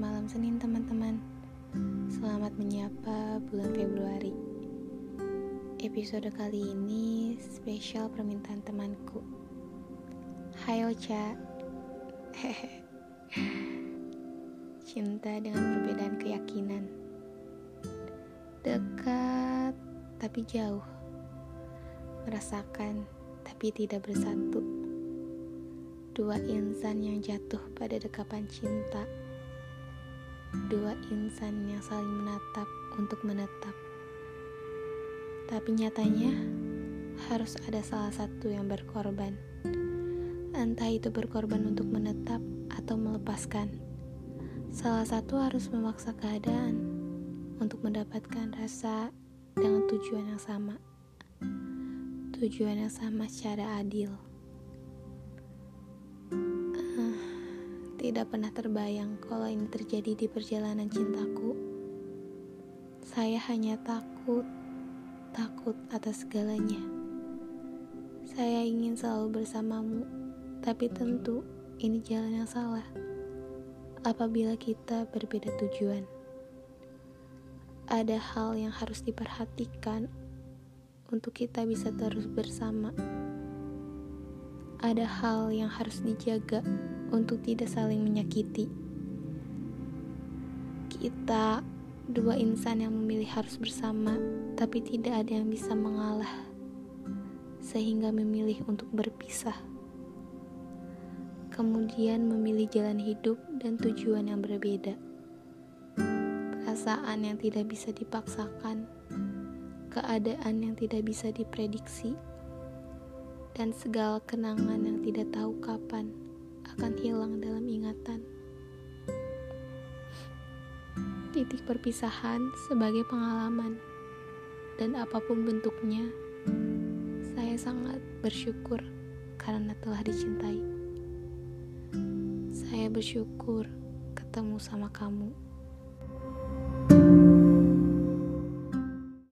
malam Senin teman-teman. Selamat menyapa bulan Februari. Episode kali ini spesial permintaan temanku. Hai Ocha. Cinta dengan perbedaan keyakinan. Dekat tapi jauh. Merasakan tapi tidak bersatu. Dua insan yang jatuh pada dekapan cinta. Dua insan yang saling menatap untuk menetap. Tapi nyatanya harus ada salah satu yang berkorban. Entah itu berkorban untuk menetap atau melepaskan. Salah satu harus memaksa keadaan untuk mendapatkan rasa dengan tujuan yang sama. Tujuan yang sama secara adil. Tidak pernah terbayang kalau ini terjadi di perjalanan cintaku. Saya hanya takut takut atas segalanya. Saya ingin selalu bersamamu, tapi tentu ini jalan yang salah. Apabila kita berbeda tujuan, ada hal yang harus diperhatikan untuk kita bisa terus bersama. Ada hal yang harus dijaga untuk tidak saling menyakiti. Kita dua insan yang memilih harus bersama tapi tidak ada yang bisa mengalah, sehingga memilih untuk berpisah. Kemudian memilih jalan hidup dan tujuan yang berbeda. Perasaan yang tidak bisa dipaksakan, keadaan yang tidak bisa diprediksi, dan segala kenangan yang tidak tahu kapan akan hilang dalam ingatan titik perpisahan sebagai pengalaman dan apa pun bentuknya, saya sangat bersyukur karena telah dicintai. Saya bersyukur ketemu sama kamu.